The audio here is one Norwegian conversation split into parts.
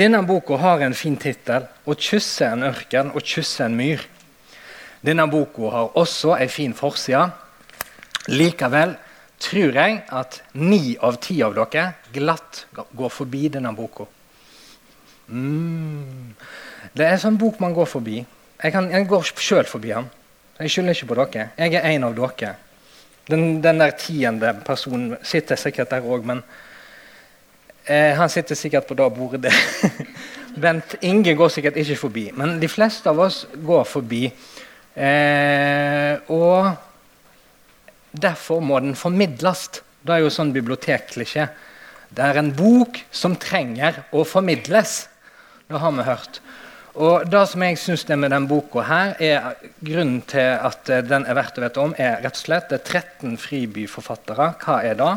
Denne boka har en fin tittel 'Å kysse en ørken og kysse en myr'. Denne boka har også en fin forside. Likevel tror jeg at ni av ti av dere glatt går forbi denne boka. Mm. Det er en sånn bok man går forbi. Jeg, kan, jeg går sjøl forbi den. Jeg skylder ikke på dere. Jeg er en av dere. Den, den der tiende personen sitter sikkert der òg, men eh, han sitter sikkert på det bordet. Bent Inge går sikkert ikke forbi, men de fleste av oss går forbi. Eh, og derfor må den formidles. Det er jo sånn bibliotekklisjé. Det er en bok som trenger å formidles. Det har vi hørt. Og det som jeg synes det med den boka her, er grunnen til at eh, den er verdt å vite om, er rett og slett det er 13 fribyforfattere. Hva er det?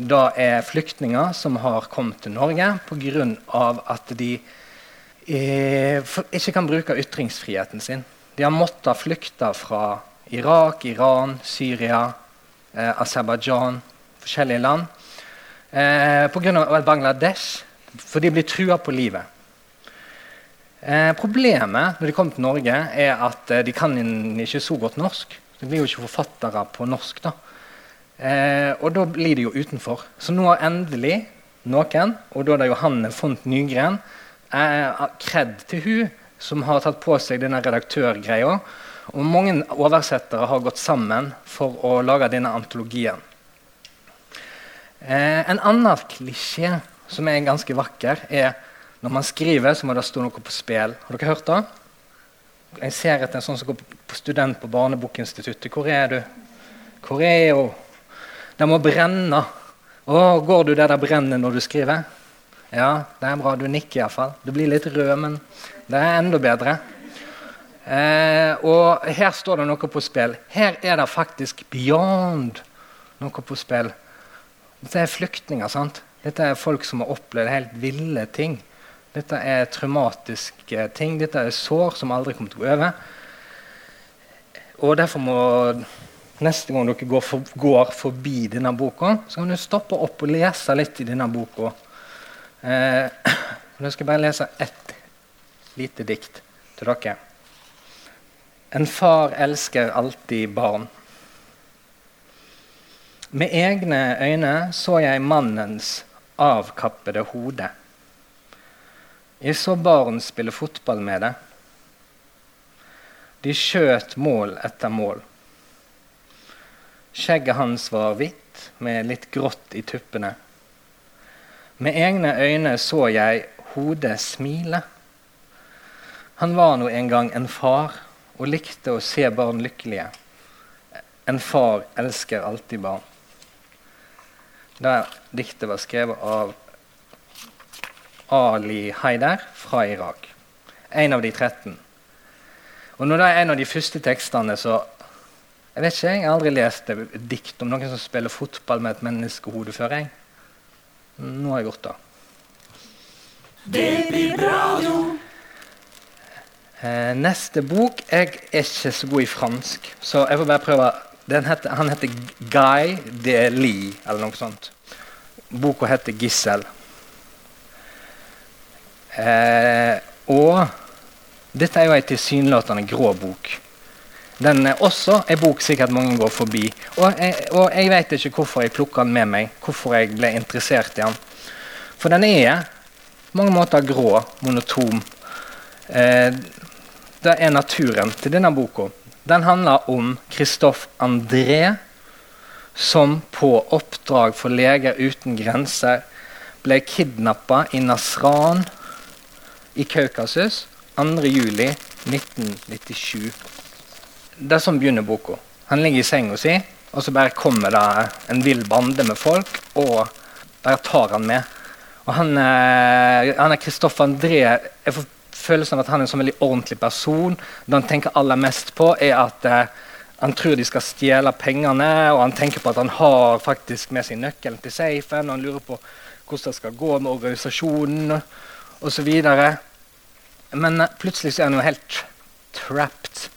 Det er flyktninger som har kommet til Norge pga. at de eh, ikke kan bruke ytringsfriheten sin. De har måttet flykte fra Irak, Iran, Syria, eh, Aserbajdsjan, forskjellige land. Eh, Pga. Bangladesh, for de blir trua på livet. Eh, problemet når de kommer til Norge, er at eh, de kan ikke så godt norsk. De blir jo ikke forfattere på norsk. da. Eh, og da blir det jo utenfor. Så nå har endelig noen, og da er det Johanne Font Nygren, eh, til hun som har tatt på seg denne redaktørgreia. Og mange oversettere har gått sammen for å lage denne antologien. Eh, en annen klisjé som er ganske vakker, er når man skriver, så må det stå noe på spill. Har dere hørt det? Jeg ser etter en sånn som går på student på Barnebokinstituttet. Hvor er du? Hvor er hun? Det må brenne. Å, går du der det brenner når du skriver? Ja, det er bra. Du nikker iallfall. Du blir litt rød, men det er enda bedre. Eh, og her står det noe på spill. Her er det faktisk beyond noe på spill. Dette er flyktninger. sant? Dette er folk som har opplevd helt ville ting. Dette er traumatiske ting. Dette er sår som aldri kommer til å gå over. Og derfor må neste gang dere går, for, går forbi denne boka, så kan du stoppe opp og lese litt i denne boka. Eh, jeg skal bare lese ett lite dikt til dere. En far elsker alltid barn. Med egne øyne så jeg mannens avkappede hode. Jeg så barn spille fotball med det. De skjøt mål etter mål. Skjegget hans var hvitt med litt grått i tuppene. Med egne øyne så jeg hodet smile. Han var nå en gang en far og likte å se barn lykkelige. En far elsker alltid barn. Det diktet var skrevet av Ali Haider fra Irak. En av de 13. Og når det er en av de første tekstene, så Jeg vet ikke, jeg har aldri lest et dikt om noen som spiller fotball med et menneskehode før. jeg. Nå har jeg gjort det. Det blir bra, jo. Eh, neste bok Jeg er ikke så god i fransk, så jeg får bare prøve. Heter, han heter Guy de eller noe sånt. Boka heter 'Gissel'. Eh, og dette er jo ei tilsynelatende grå bok. Den er også en bok sikkert mange går forbi. Og jeg, og jeg vet ikke hvorfor jeg plukka den med meg, hvorfor jeg ble interessert i den. For den er på mange måter grå, monotom. Eh, det er naturen til denne boka. Den handler om Christophe André, som på oppdrag for Leger uten grenser ble kidnappa i Nasran i Kaukasus 2.7.1997. Det er sånn begynner boka. Han ligger i senga si, og så bare kommer det en vill bande med folk og bare tar han med. Og Han, eh, han er Kristoffer André. Jeg får følelsen av at han er en sånn veldig ordentlig person. Det han tenker aller mest på, er at eh, han tror de skal stjele pengene, og han tenker på at han har faktisk med seg nøkkelen til safen, og han lurer på hvordan det skal gå med organisasjonen osv. Men plutselig så er han jo helt trapped.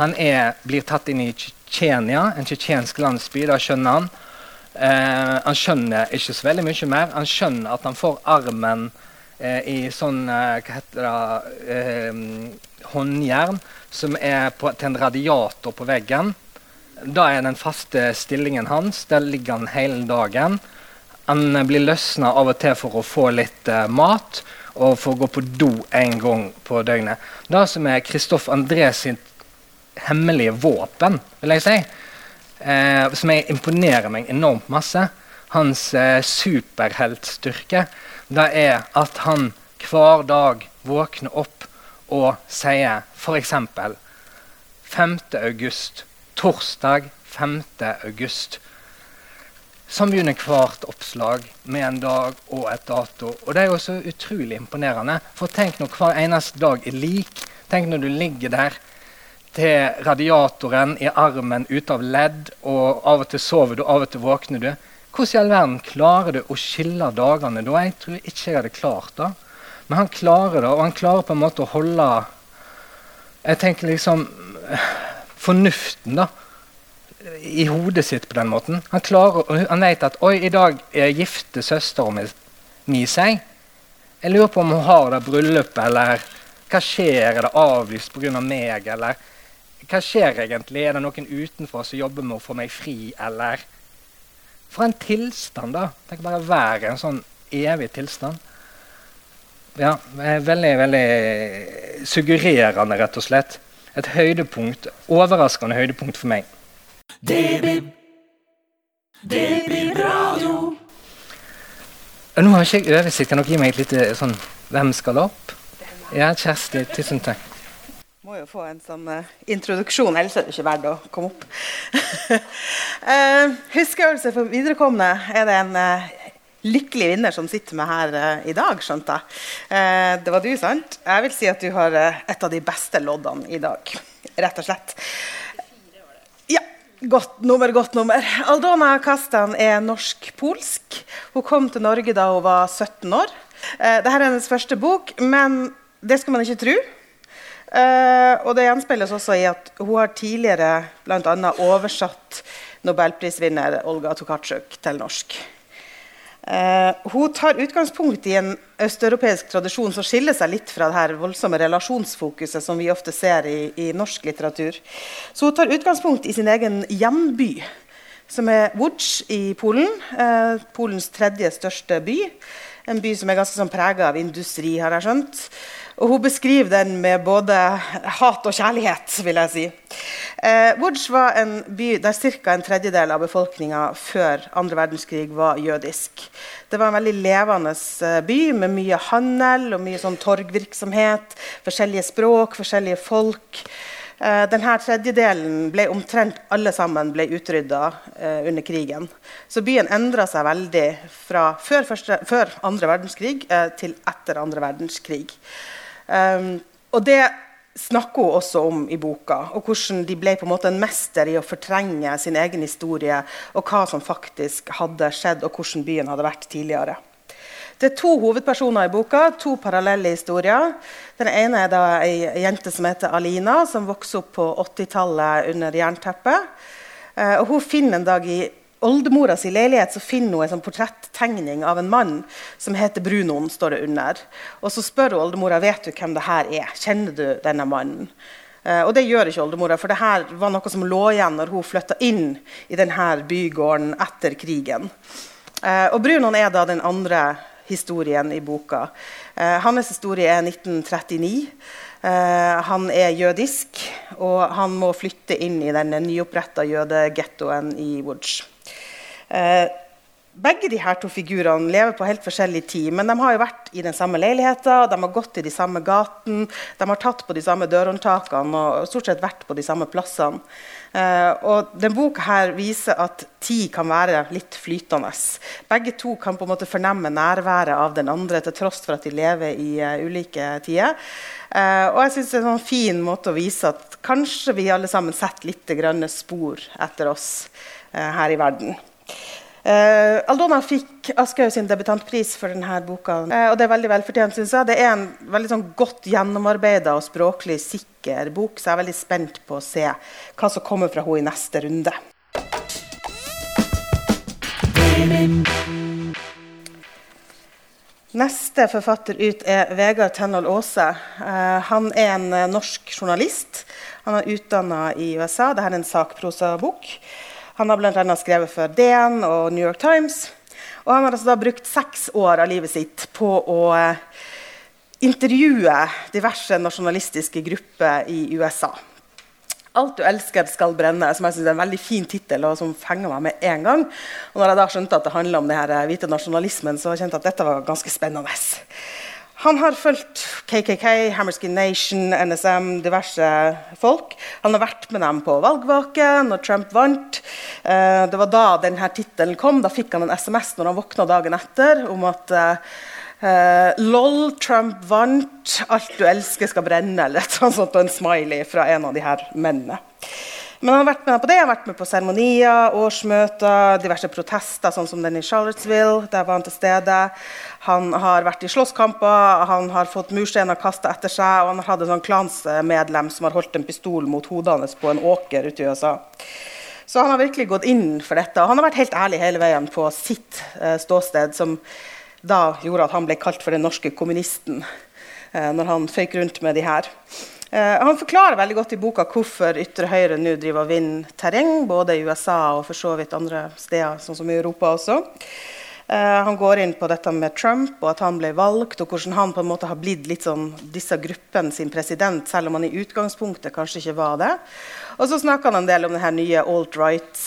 Han er, blir tatt inn i Tsjetsjenia, en tsjetsjensk landsby. Da skjønner han. Eh, han skjønner ikke så veldig mye mer. Han skjønner at han får armen eh, i sånn eh, Hva heter det eh, Håndjern som er på, til en radiator på veggen. Da er den faste stillingen hans. Der ligger han hele dagen. Han blir løsna av og til for å få litt eh, mat og for å gå på do en gang på døgnet. Det som er Kristoff André sitt hemmelige våpen, vil jeg si, eh, som jeg imponerer meg enormt masse, hans eh, superheltstyrke, det er at han hver dag våkner opp og sier f.eks. 5. august, torsdag 5. august. Som begynner hvert oppslag med en dag og et dato. Og Det er jo så utrolig imponerende. For tenk når hver eneste dag er lik. Tenk når du ligger der til radiatoren i armen ute av ledd, og av og til sover du, av og til våkner du. Hvordan i all verden klarer du å skille dagene da? Jeg tror ikke jeg hadde klart det. Men han klarer det, og han klarer på en måte å holde Jeg tenker liksom Fornuften, da i hodet sitt på den måten. Han, klarer, han vet at oi, i dag er gifte søstera mi seg. Jeg lurer på om hun har det bryllupet, eller hva skjer? Er det avlyst pga. Av meg, eller hva skjer egentlig? Er det noen utenfor som jobber med å få meg fri, eller For en tilstand, da. Tenk bare være en sånn evig tilstand. Ja, veldig, veldig suggererende, rett og slett. Et høydepunkt, overraskende høydepunkt for meg. Det blir Det blir radio. Nå har ikke jeg oversikt. Kan dere gi meg et lite sånn Hvem skal opp? Ja, Kjersti. Tusen takk. Må jo få en sånn uh, introduksjon, ellers er det ikke verdt å komme opp. uh, huskeøvelse for viderekomne er det en uh, lykkelig vinner som sitter med her i dag, skjønte jeg. det var du, sant? Jeg vil si at du har et av de beste loddene i dag. Rett og slett. Godt nummer, godt nummer. Aldona Kastan er norsk-polsk. Hun kom til Norge da hun var 17 år. Eh, Dette er hennes første bok, men det skal man ikke tro. Eh, og det gjenspeiles også i at hun har tidligere bl.a. oversatt nobelprisvinner Olga Tokarczuk til norsk. Uh, hun tar utgangspunkt i en østeuropeisk tradisjon som skiller seg litt fra det her voldsomme relasjonsfokuset som vi ofte ser i, i, norsk litteratur. Så hun tar utgangspunkt i sin egen hjemby, som er Łódź i Polen. Uh, Polens tredje største by. En by som er ganske sånn prega av industri, har jeg skjønt. Og hun beskriver den med både hat og kjærlighet, vil jeg si. Eh, Łódź var en by der ca. en tredjedel av befolkninga før andre verdenskrig var jødisk. Det var en veldig levende eh, by med mye handel og mye sånn torgvirksomhet. Forskjellige språk, forskjellige folk. Eh, denne tredjedelen ble omtrent alle sammen ble utrydda eh, under krigen. Så byen endra seg veldig fra før, første, før andre verdenskrig eh, til etter andre verdenskrig. Um, og det snakker hun også om i boka, og hvordan de ble på en måte en mester i å fortrenge sin egen historie, og hva som faktisk hadde skjedd, og hvordan byen hadde vært tidligere. Det er to hovedpersoner i boka, to parallelle historier. Den ene er da ei jente som heter Alina, som vokser opp på 80-tallet under jernteppet. Uh, og hun finner en dag i oldemora si leilighet så finner hun en sånn portrettegning av en mann som heter Brunoen. står det under. Og Så spør hun oldemora vet du hvem det her er. Kjenner du denne mannen. Uh, og det gjør ikke oldemora, for det her var noe som lå igjen når hun flytta inn i denne bygården etter krigen. Uh, og Brunoen er da den andre historien i boka. Uh, hans historie er 1939. Uh, han er jødisk, og han må flytte inn i den nyoppretta jødegettoen i Łódź. Eh, begge de her to figurene lever på helt forskjellig tid, men de har jo vært i den samme leiligheten, de har gått i de samme gatene, de har tatt på de samme dørhåndtakene og stort sett vært på de samme plassene. Eh, og denne boka her viser at tid kan være litt flytende. Begge to kan på en måte fornemme nærværet av den andre til tross for at de lever i uh, ulike tider. Uh, og jeg synes det er en sånn fin måte å vise at kanskje vi alle sammen setter litt grønne spor etter oss her i verden. Uh, Aldona fikk Aschehoug sin debutantpris for denne boka. Uh, og Det er veldig velfortjent, synes jeg. Det er en veldig sånn godt gjennomarbeida og språklig sikker bok, så jeg er veldig spent på å se hva som kommer fra henne i neste runde. Neste forfatter ut er Vegard Tenhold Aase. Uh, han er en norsk journalist. Han er utdanna i USA. Dette er en sakprosabok. Han har bl.a. skrevet for DN og New York Times. Og han har altså brukt seks år av livet sitt på å uh, intervjue diverse nasjonalistiske grupper i USA. 'Alt du elsker, skal brenne', som jeg synes er en veldig fin tittel, og som fenger meg med en gang. Og når jeg da skjønte at det handla om her eh, hvite nasjonalismen, så kjente jeg at dette var ganske spennende. Han har fulgt KKK, Hammerskin Nation, NSM, diverse folk. Han har vært med dem på valgvake når Trump vant. Eh, det var da denne tittelen kom. Da fikk han en SMS når han våkna dagen etter om at Uh, LOL, Trump vant. Alt du elsker, skal brenne. Eller et sånt, og en smiley fra en av de her mennene. Men han har vært med på det, han har vært med på seremonier, årsmøter, diverse protester, sånn som den i Charlottesville. Der var han til stede. Han har vært i slåsskamper, han har fått mursteiner kasta etter seg, og han har hatt en sånn klansmedlem som har holdt en pistol mot hodet hans på en åker ute i USA. Så han har virkelig gått inn for dette. Og han har vært helt ærlig hele veien på sitt uh, ståsted. som da gjorde at han ble kalt for den norske kommunisten. Eh, når han føyk rundt med de her. Eh, han forklarer veldig godt i boka hvorfor ytre høyre nå driver og vinner terreng, både i USA og for så vidt andre steder, sånn som i Europa også. Uh, han går inn på dette med Trump og at han ble valgt, og hvordan han på en måte har blitt litt sånn disse gruppene sin president, selv om han i utgangspunktet kanskje ikke var det. Og så snakker han en del om denne nye alt-right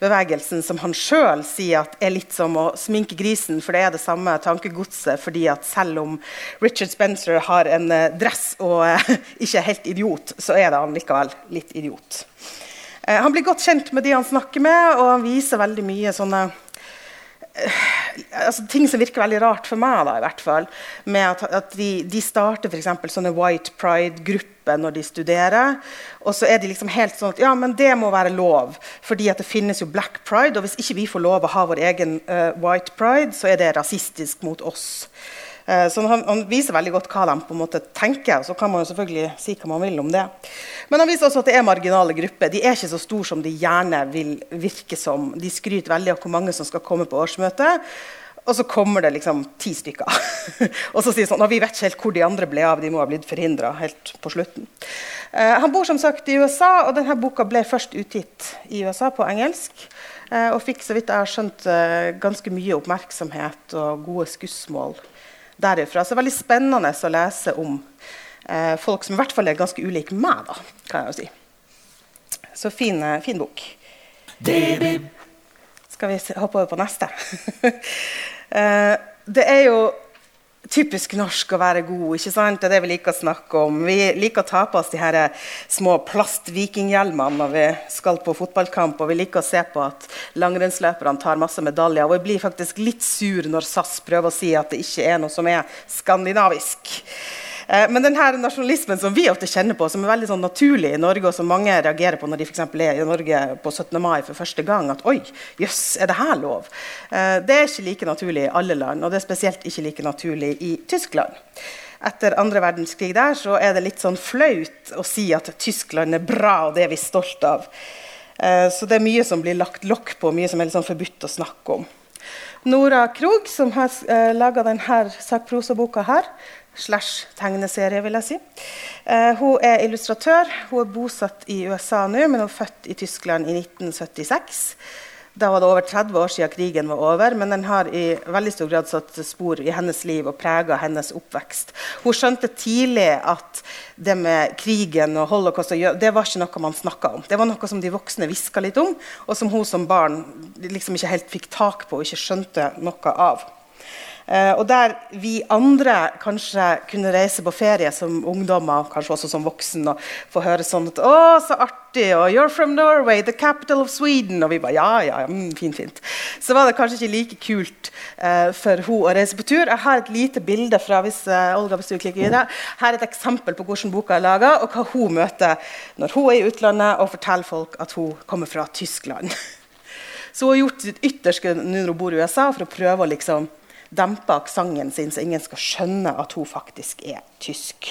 bevegelsen som han sjøl sier at er litt som å sminke grisen, for det er det samme tankegodset. fordi at selv om Richard Spencer har en eh, dress og uh, ikke er helt idiot, så er det han likevel litt idiot. Uh, han blir godt kjent med de han snakker med, og han viser veldig mye sånne altså, ting som virker veldig rart for meg, da, i hvert fall, med at, at de, de starter f.eks. sånne White Pride-grupper når de studerer. Og så er de liksom helt sånn at ja, men det må være lov, fordi at det finnes jo Black Pride. Og hvis ikke vi får lov å ha vår egen uh, White Pride, så er det rasistisk mot oss. Eh, så han, han, viser veldig godt hva de på en måte tenker. Så kan man jo selvfølgelig si hva man vil om det. Men han viser også at det er marginale grupper. De er ikke så store som de gjerne vil virke som. De skryter veldig av hvor mange som skal komme på årsmøtet. Og så kommer det liksom ti stykker. og så sier sånn Vi vet ikke helt hvor de andre ble av. De må ha blitt forhindra helt på slutten. Eh, han bor som sagt i USA, og denne boka ble først utgitt i USA på engelsk. Eh, og fikk så vidt jeg har skjønt, eh, ganske mye oppmerksomhet og gode skussmål derifra. Så det er veldig spennende å lese om eh, folk som i hvert fall er ganske ulike meg, da, kan jeg jo si. Så fin, eh, fin bok. Skal vi hoppe over på neste? eh, det er jo typisk norsk å være god. ikke sant? Det er det vi liker å snakke om. Vi liker å ta på oss de her små plastvikinghjelmene når vi skal på fotballkamp. Og vi liker å se på at langrennsløperne tar masse medaljer. Og vi blir faktisk litt sur når SAS prøver å si at det ikke er noe som er skandinavisk. Eh, men denne nasjonalismen som vi ofte kjenner på, som er veldig sånn naturlig i Norge, og som mange reagerer på når de for er i Norge på 17. mai for første gang, at oi, jøss, er det her lov? Eh, det er ikke like naturlig i alle land, og det er spesielt ikke like naturlig i Tyskland. Etter andre verdenskrig der så er det litt sånn flaut å si at Tyskland er bra, og det er vi stolt av. Eh, så det er mye som blir lagt lokk på, mye som er litt sånn forbudt å snakke om. Nora Krog, som har eh, laga denne sakprosaboka her, slash tegneserie, vil jeg si. Uh, hun er illustratør. Hun er bosatt i USA nå, men hun er født i Tyskland i 1976. Da var det over 30 år siden krigen var over, men den har i veldig stor grad satt spor i hennes liv og prega hennes oppvekst. Hun skjønte tidlig at det med krigen og holocaust det var ikke noe man snakka om. Det var noe som de voksne hviska litt om, og som hun som barn liksom ikke helt fikk tak på og ikke skjønte noe av. Uh, og der vi andre kanskje kunne reise på ferie som ungdommer, kanskje også som voksen, og få høre sånn at 'Å, så artig', og 'You're from Norway, the capital of Sweden', og vi bare 'Ja, ja, mm, fint, fint'. Så var det kanskje ikke like kult uh, for hun å reise på tur. Jeg har et lite bilde fra hvis, uh, Olga, hvis du klikker videre. Her er et eksempel på hvordan boka er laga, og hva hun møter når hun er i utlandet og forteller folk at hun kommer fra Tyskland. Så hun har gjort sitt ytterste nå når hun bor i USA, for å prøve å liksom dempe aksenten sin, så ingen skal skjønne at hun faktisk er tysk.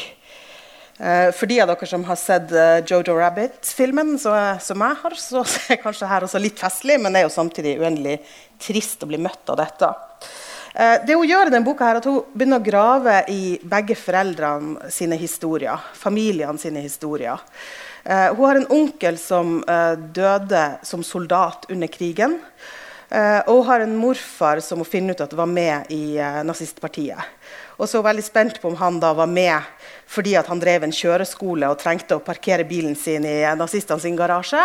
Uh, for de av dere som har sett uh, Jojo Rabbit-filmen, som jeg har, så er kanskje her også litt festlig, men det er jo samtidig uendelig trist å bli møtt av dette. Eh, det Hun gjør i denne boka er at hun begynner å grave i begge foreldrene sine historier. Familiene sine historier. Hun har en onkel som døde som soldat under krigen. Uh, og hun har en morfar som hun finner ut at var med i nazistpartiet. Og så veldig spent på om han da var med fordi at han drev en kjøreskole og trengte å parkere bilen sin i nazistene sin garasje,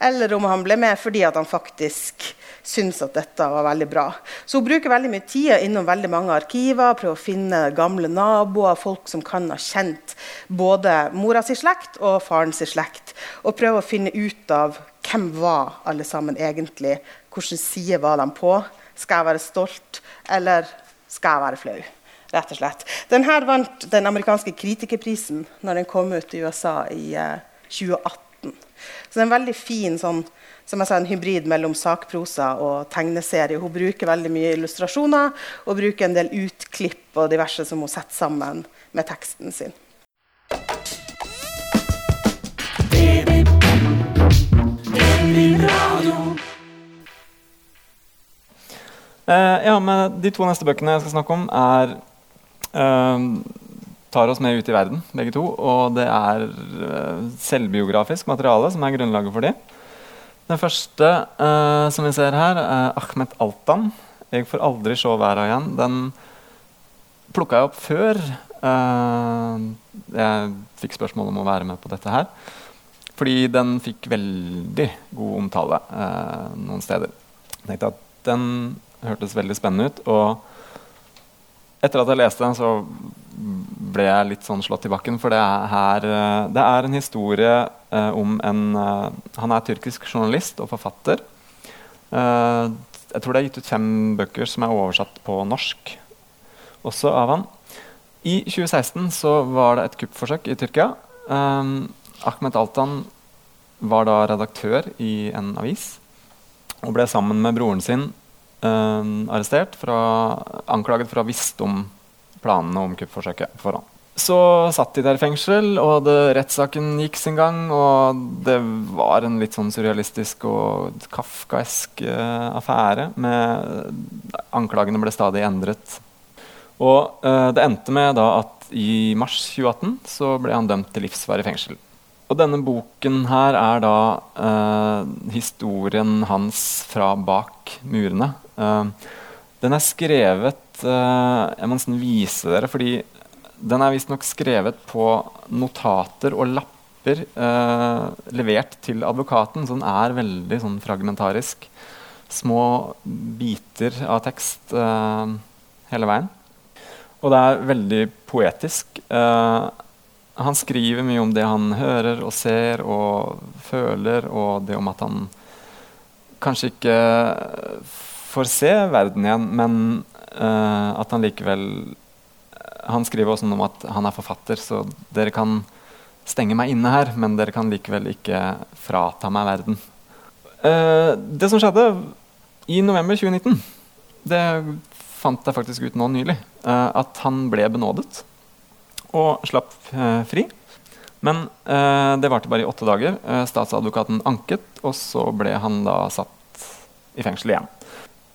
eller om han ble med fordi at han faktisk syntes at dette var veldig bra. Så hun bruker veldig mye tid innom veldig mange arkiver, prøver å finne gamle naboer, folk som kan ha kjent både mora si slekt og faren sin slekt, og prøver å finne ut av hvem var alle sammen egentlig, hvilken side var de på, skal jeg være stolt, eller skal jeg være flau? Rett og slett. Den her vant den amerikanske kritikerprisen når den kom ut i USA i eh, 2018. Så det er en veldig fin sånn, som jeg sa, en hybrid mellom sakprosa og tegneserie. Hun bruker veldig mye illustrasjoner og bruker en del utklipp og diverse som hun setter sammen med teksten sin. Uh, ja, men De to neste bøkene jeg skal snakke om, er tar oss med ut i verden, begge to. Og det er uh, selvbiografisk materiale som er grunnlaget for dem. Den første uh, som vi ser her, er Ahmed Altan. 'Jeg får aldri se verden igjen'. Den plukka jeg opp før jeg fikk spørsmål om å være med på dette her. Fordi den fikk veldig god omtale noen steder. Jeg tenkte at Den hørtes veldig spennende ut. og etter at jeg leste den, så ble jeg litt sånn slått i bakken. For det er, her, eh, det er en historie eh, om en uh, Han er tyrkisk journalist og forfatter. Eh, jeg tror det er gitt ut fem bøker som er oversatt på norsk også av han. I 2016 så var det et kuppforsøk i Tyrkia. Um, Ahmed Altan var da redaktør i en avis og ble sammen med broren sin arrestert, fra, anklaget for å ha visst om planene om kuppforsøket foran. Så satt de der i fengsel, og rettssaken gikk sin gang. Og det var en litt sånn surrealistisk og kafkaesk uh, affære. Med, anklagene ble stadig endret. Og uh, det endte med da at i mars 2018 så ble han dømt til livsvarig fengsel. Og denne boken her er da eh, historien hans fra bak murene. Eh, den er skrevet eh, Jeg må nesten vise dere, fordi den er visstnok skrevet på notater og lapper levert til advokaten, så den er veldig sånn fragmentarisk. Små biter av tekst hele veien. Og det er veldig poetisk. Uh, han skriver mye om det han hører og ser og føler, og det om at han kanskje ikke får se verden igjen, men uh, at han likevel Han skriver også noe om at han er forfatter, så dere kan stenge meg inne her, men dere kan likevel ikke frata meg verden. Uh, det som skjedde i november 2019, det fant jeg faktisk ut nå nylig, uh, at han ble benådet og slapp eh, fri. Men eh, det varte bare i åtte dager. Eh, statsadvokaten anket, og så ble han da satt i fengsel igjen.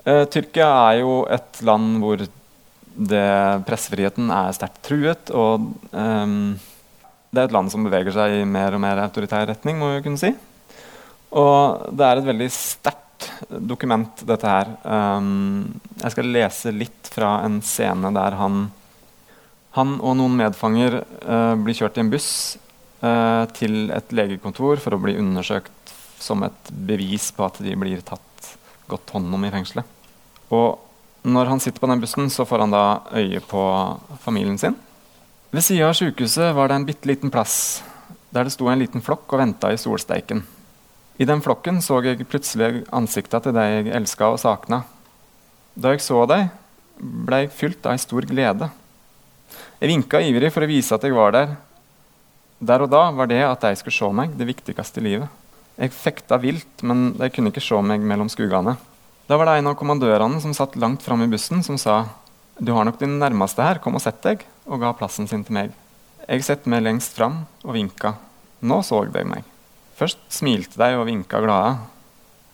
Tyrkia er jo et land hvor det, pressefriheten er sterkt truet. Og eh, det er et land som beveger seg i mer og mer autoritær retning. må vi kunne si. Og det er et veldig sterkt dokument, dette her. Um, jeg skal lese litt fra en scene der han han og noen medfanger eh, blir kjørt i en buss eh, til et legekontor for å bli undersøkt som et bevis på at de blir tatt godt hånd om i fengselet. Og når han sitter på den bussen, så får han da øye på familien sin. Ved sida av sykehuset var det en bitte liten plass der det sto en liten flokk og venta i solsteiken. I den flokken så jeg plutselig ansikta til deg jeg elska og sakna. Da jeg så deg, ble jeg fylt av ei stor glede. Jeg vinka ivrig for å vise at jeg var der. Der og da var det at de skulle se meg, det viktigste i livet. Jeg fekta vilt, men de kunne ikke se meg mellom skuggene. Da var det en av kommandørene som satt langt framme i bussen, som sa du har nok din nærmeste her, kom og sett deg, og ga plassen sin til meg. Jeg satte meg lengst fram og vinka. Nå så de meg. Først smilte de og vinka glade.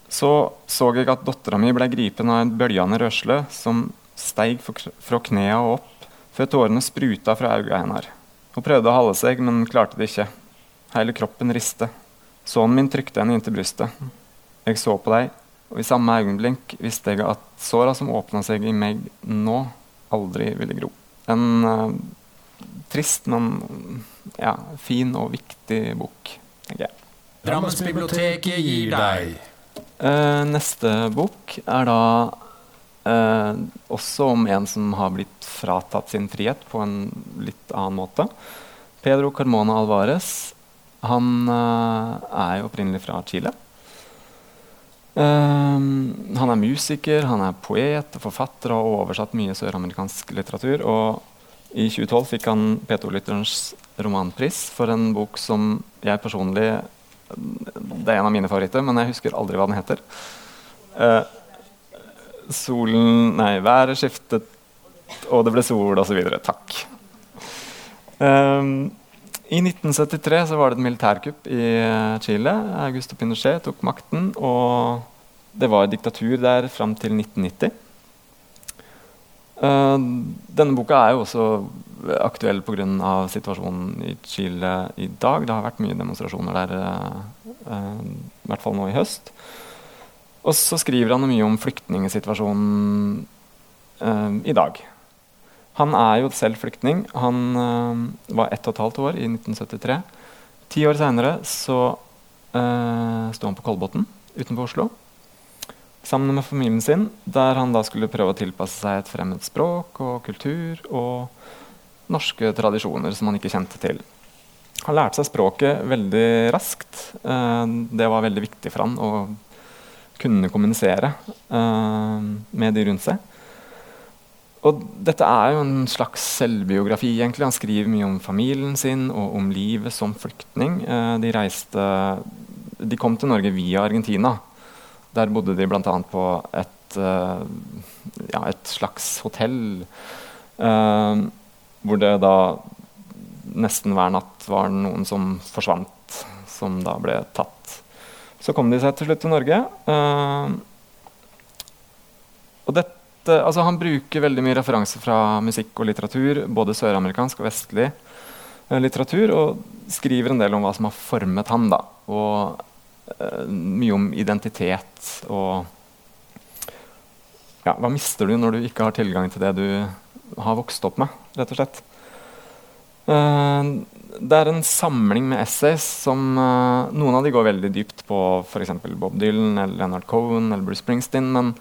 Så så jeg at dattera mi ble gripet av en bølgende rørsle som steig fra knærne og opp, før tårene spruta fra auga hennes. Hun prøvde å holde seg, men klarte det ikke. Hele kroppen riste. Sønnen min trykte henne inntil brystet. Jeg så på deg, og i samme øyeblikk visste jeg at såra som åpna seg i meg nå, aldri ville gro. En uh, trist, men ja, fin og viktig bok, tenker jeg. Drammensbiblioteket gir deg. Uh, neste bok er da uh, også om en som har blitt fratatt sin frihet på en litt annen måte. Pedro Carmona Alvarez. Han eh, er jo opprinnelig fra Chile. han er musiker, han er poet, og forfatter og har oversatt mye søramerikansk litteratur. Og i 2012 fikk han P2-lytterens romanpris for en bok som jeg personlig det er en av mine favoritter, men jeg husker aldri hva den heter. Uh, solen Nei, været skiftet, og det ble sol, osv. Takk. Um, I 1973 så var det et militærkupp i Chile. Augusto Pinochet tok makten, og det var diktatur der fram til 1990. Uh, denne boka er jo også aktuell pga. situasjonen i Chile i dag. Det har vært mye demonstrasjoner der, uh, uh, i hvert fall nå i høst. Og så skriver han mye om flyktningsituasjonen i dag. Han er jo selv flyktning. Han var ett og et halvt år i 1973. Ti år seinere så sto han på Kolbotn utenfor Oslo sammen med familien sin, der han da skulle prøve å tilpasse seg et fremmed språk og kultur og norske tradisjoner som han ikke kjente til. Han lærte seg språket veldig raskt. Eh, det var veldig viktig for han å kunne kommunisere eh, med de rundt seg. Og dette er jo en slags selvbiografi. egentlig. Han skriver mye om familien sin og om livet som flyktning. Eh, de reiste De kom til Norge via Argentina. Der bodde de bl.a. på et, uh, ja, et, slags hotell. Hvor det da nesten hver natt var noen som forsvant, som da ble tatt. Så kom de seg til slutt til Norge. Uh, og dette, altså han bruker veldig mye referanser fra musikk og litteratur, både søramerikansk og vestlig litteratur, og skriver en del om hva som har formet han. da, og Eh, mye om identitet og ja, Hva mister du når du ikke har tilgang til det du har vokst opp med, rett og slett. Uh, det er en samling med essays som uh, Noen av de går veldig dypt på f.eks. Bob Dylan eller Leonard Cohen eller Bruce Springsteen. Men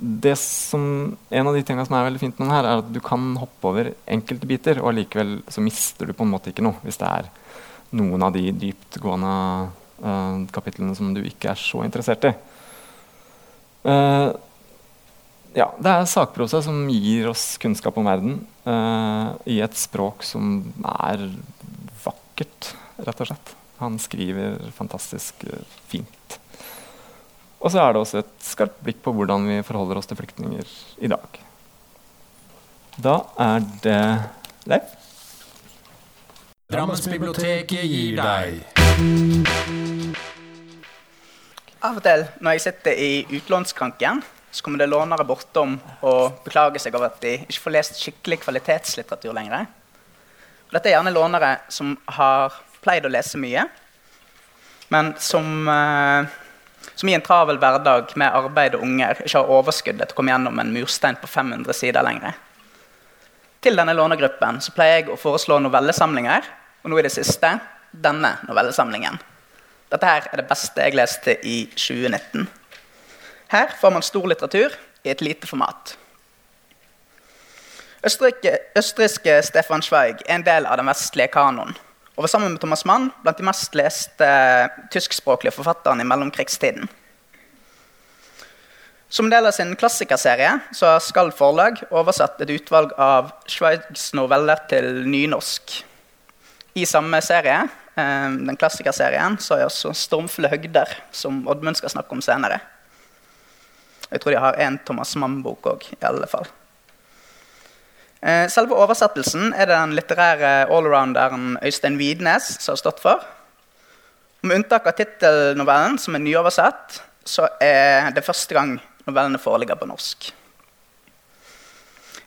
det som, en av de tingene som er veldig fint med den her, er at du kan hoppe over enkelte biter, og allikevel så mister du på en måte ikke noe hvis det er noen av de dyptgående uh, kapitlene som du ikke er så interessert i. Uh, ja, det er sakprosa som gir oss kunnskap om verden uh, i et språk som er vakkert, rett og slett. Han skriver fantastisk fint. Og så er det også et skarpt blikk på hvordan vi forholder oss til flyktninger i dag. Da er det Leif. Drammensbiblioteket gir deg. Av og til når jeg sitter i utlånskranken, så kommer det lånere bortom og beklager seg over at de ikke får lest skikkelig kvalitetslitteratur lenger. Dette er gjerne lånere som har pleid å lese mye, men som, eh, som i en travel hverdag med arbeid og unger ikke har overskudd til å komme gjennom en murstein på 500 sider lenger. Til denne lånegruppen så pleier jeg å foreslå novellesamlinger, og nå i det siste denne novellesamlingen. Dette her er det beste jeg leste i 2019. Her får man stor litteratur i et lite format. Østerrike, østerrikske Stefan Zweig er en del av den vestlige kanoen. Og var sammen med Thomas Mann blant de mest leste tyskspråklige forfatterne i mellomkrigstiden. Som del av sin klassikerserie så har Skald forlag oversatt et utvalg av Schweigs noveller til nynorsk. I samme serie Eh, den klassikerserien, så er også 'Stormfulle høgder', som Oddmund skal snakke om senere. Jeg tror de har en Thomas Mann-bok òg, i alle fall. Eh, selve oversettelsen er det den litterære allrounderen Øystein Widnes som har stått for. Med unntak av tittelnovellen, som er nyoversatt, så er det første gang novellene foreligger på norsk.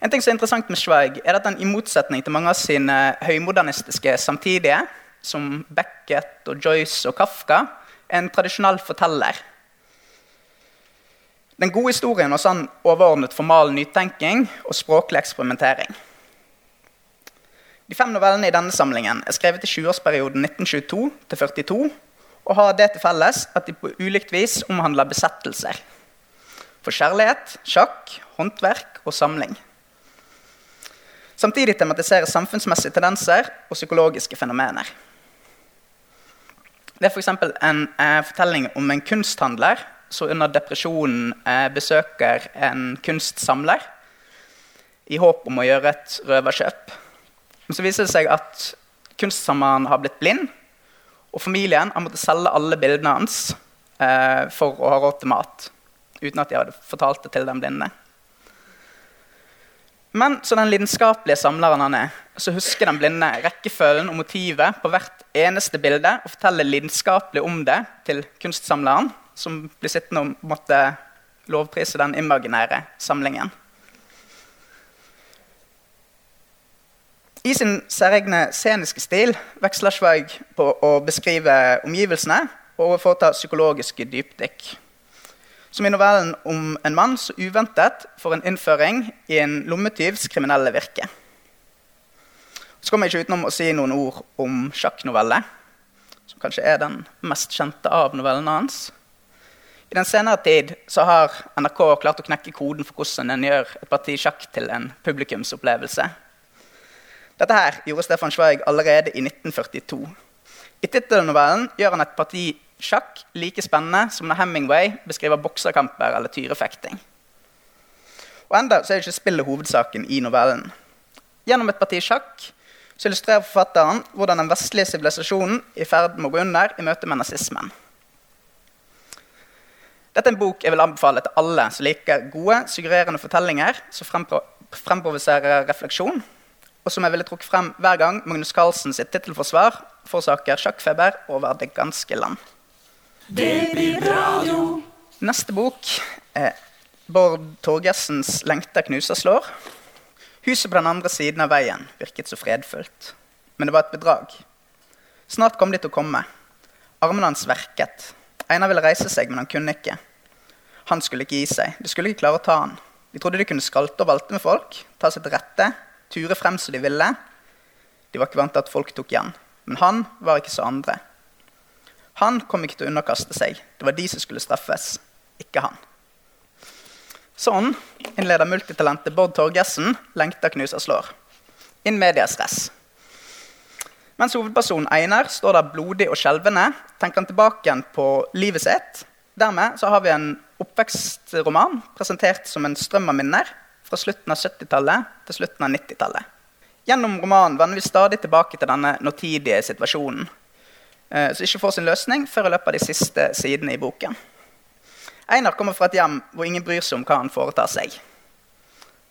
En ting som er interessant med Schweig, er at han i motsetning til mange av sine høymodernistiske samtidige, som Beckett og Joyce og Kafka, er en tradisjonell forteller. Den gode historien hos han overordnet formal nytenking og språklig eksperimentering. De fem novellene i denne samlingen er skrevet i 20-årsperioden 1922 42 og har det til felles at de på ulikt vis omhandler besettelser. For kjærlighet, sjakk, håndverk og samling. Samtidig tematiseres samfunnsmessige tendenser og psykologiske fenomener. Det er f.eks. en eh, fortelling om en kunsthandler som under depresjonen eh, besøker en kunstsamler i håp om å gjøre et røverkjøp. Men så viser det seg at kunstsamleren har blitt blind, og familien har måttet selge alle bildene hans eh, for å ha råd til mat. Uten at de hadde fortalt det til den blinde. Men så den lidenskapelige samleren han er, så husker den blinde rekkefølgen og motivet på hvert eneste bilde og forteller lidenskapelig om det til kunstsamleren, som blir sittende og måtte lovprise den imaginære samlingen. I sin særegne sceniske stil veksler Schweig på å beskrive omgivelsene og foreta psykologiske dypdykk. Som i novellen om en mann som uventet får en innføring i en lommetyvs kriminelle virke. Så kommer jeg ikke utenom å si noen ord om sjakknoveller, som kanskje er den mest kjente av novellene hans. I den senere tid så har NRK klart å knekke koden for hvordan en gjør et parti sjakk til en publikumsopplevelse. Dette her gjorde Stefan Schweig allerede i 1942. I tittelnovellen gjør han et parti sjakk like spennende som når Hemingway beskriver bokserkamper eller tyrefekting. Og enda så er ikke spillet hovedsaken i novellen. Gjennom et parti sjakk så illustrerer forfatteren hvordan den vestlige sivilisasjonen i ferd med å gå under i møte med nazismen. Dette er en bok jeg vil anbefale til alle som liker gode, suggererende fortellinger som fremprovoserer refleksjon, og som jeg ville trukket frem hver gang Magnus Carlsen sitt tittelforsvar forårsaker sjakkfeber over det ganske land. Det blir radio. Neste bok er Bård Torgessens 'Lengta knuser slår'. Huset på den andre siden av veien virket så fredfullt. Men det var et bedrag. Snart kom de til å komme. Armene hans verket. Einar ville reise seg, men han kunne ikke. Han skulle ikke gi seg. De skulle ikke klare å ta han. De trodde de kunne skalte og valte med folk, ta seg til rette, ture frem som de ville. De var ikke vant til at folk tok igjen. Men han var ikke så andre. Han kom ikke til å underkaste seg. Det var de som skulle straffes, ikke han. Sånn innleder multitalentet Bård Torgersen 'Lengter knuser slår'. In medias res. Mens hovedpersonen Einar står der blodig og skjelvende, tenker han tilbake igjen på livet sitt. Dermed så har vi en oppvekstroman presentert som en strøm av minner fra slutten av 70-tallet til slutten av 90-tallet. Gjennom romanen vender vi stadig tilbake til denne nåtidige situasjonen, eh, som ikke får sin løsning før i løpet av de siste sidene i boken. Einar kommer fra et hjem hvor ingen bryr seg om hva han foretar seg.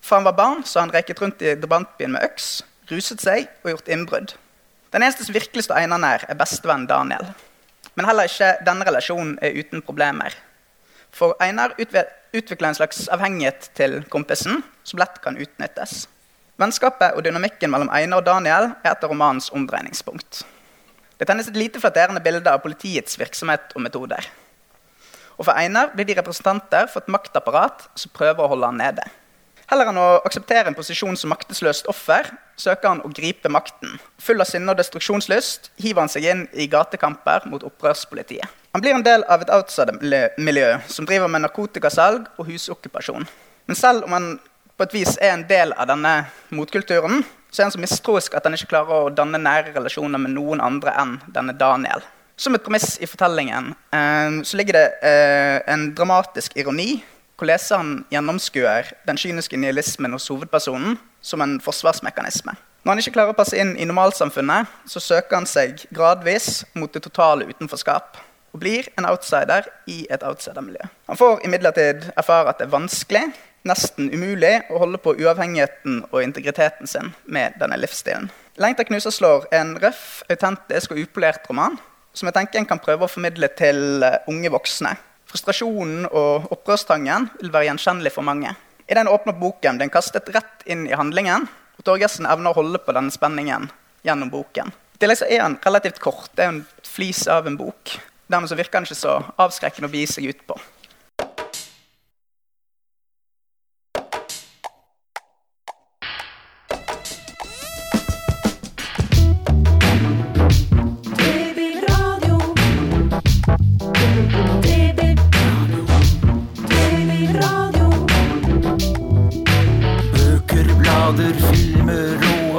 Fra han var barn, så har han reket rundt i drabantbyen med øks, ruset seg og gjort innbrudd. Den eneste som virkelig står Einar nær, er bestevenn Daniel. Men heller ikke denne relasjonen er uten problemer. For Einar utvikler en slags avhengighet til kompisen som lett kan utnyttes. Vennskapet og dynamikken mellom Einar og Daniel er et av romanens omdreiningspunkt. Det tennes et lite flatterende bilde av politiets virksomhet og metoder. Og for Einar blir de representanter for et maktapparat som prøver å holde han nede. Heller enn å akseptere en posisjon som maktesløst offer, søker han å gripe makten. Full av sinne og destruksjonslyst hiver han seg inn i gatekamper mot opprørspolitiet. Han blir en del av et outsider-miljø som driver med narkotikasalg og husokkupasjon. Men selv om han på et vis er en del av denne motkulturen, så er han så mistroisk at han ikke klarer å danne nære relasjoner med noen andre enn denne Daniel. Som et premiss i fortellingen eh, så ligger det eh, en dramatisk ironi hvor leseren gjennomskuer den kyniske nihilismen hos hovedpersonen som en forsvarsmekanisme. Når han ikke klarer å passe inn i normalsamfunnet, så søker han seg gradvis mot det totale utenforskap og blir en outsider i et outsidermiljø. Han får imidlertid erfare at det er vanskelig, nesten umulig, å holde på uavhengigheten og integriteten sin med denne livsstilen. 'Lengta knuser slår' er en røff, autentisk og upolert roman som jeg tenker en kan prøve å formidle til unge voksne Frustrasjonen og opprørstangen vil være gjenkjennelig for mange. I den åpner boken blir en kastet rett inn i handlingen. og Torgersen evner å holde på denne spenningen gjennom boken. I tillegg er den relativt kort. Det er en flis av en bok. Dermed virker den ikke så avskrekkende å begi seg ut på.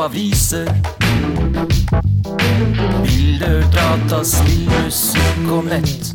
Aviser. Bilder, data, spill, musikk og nett.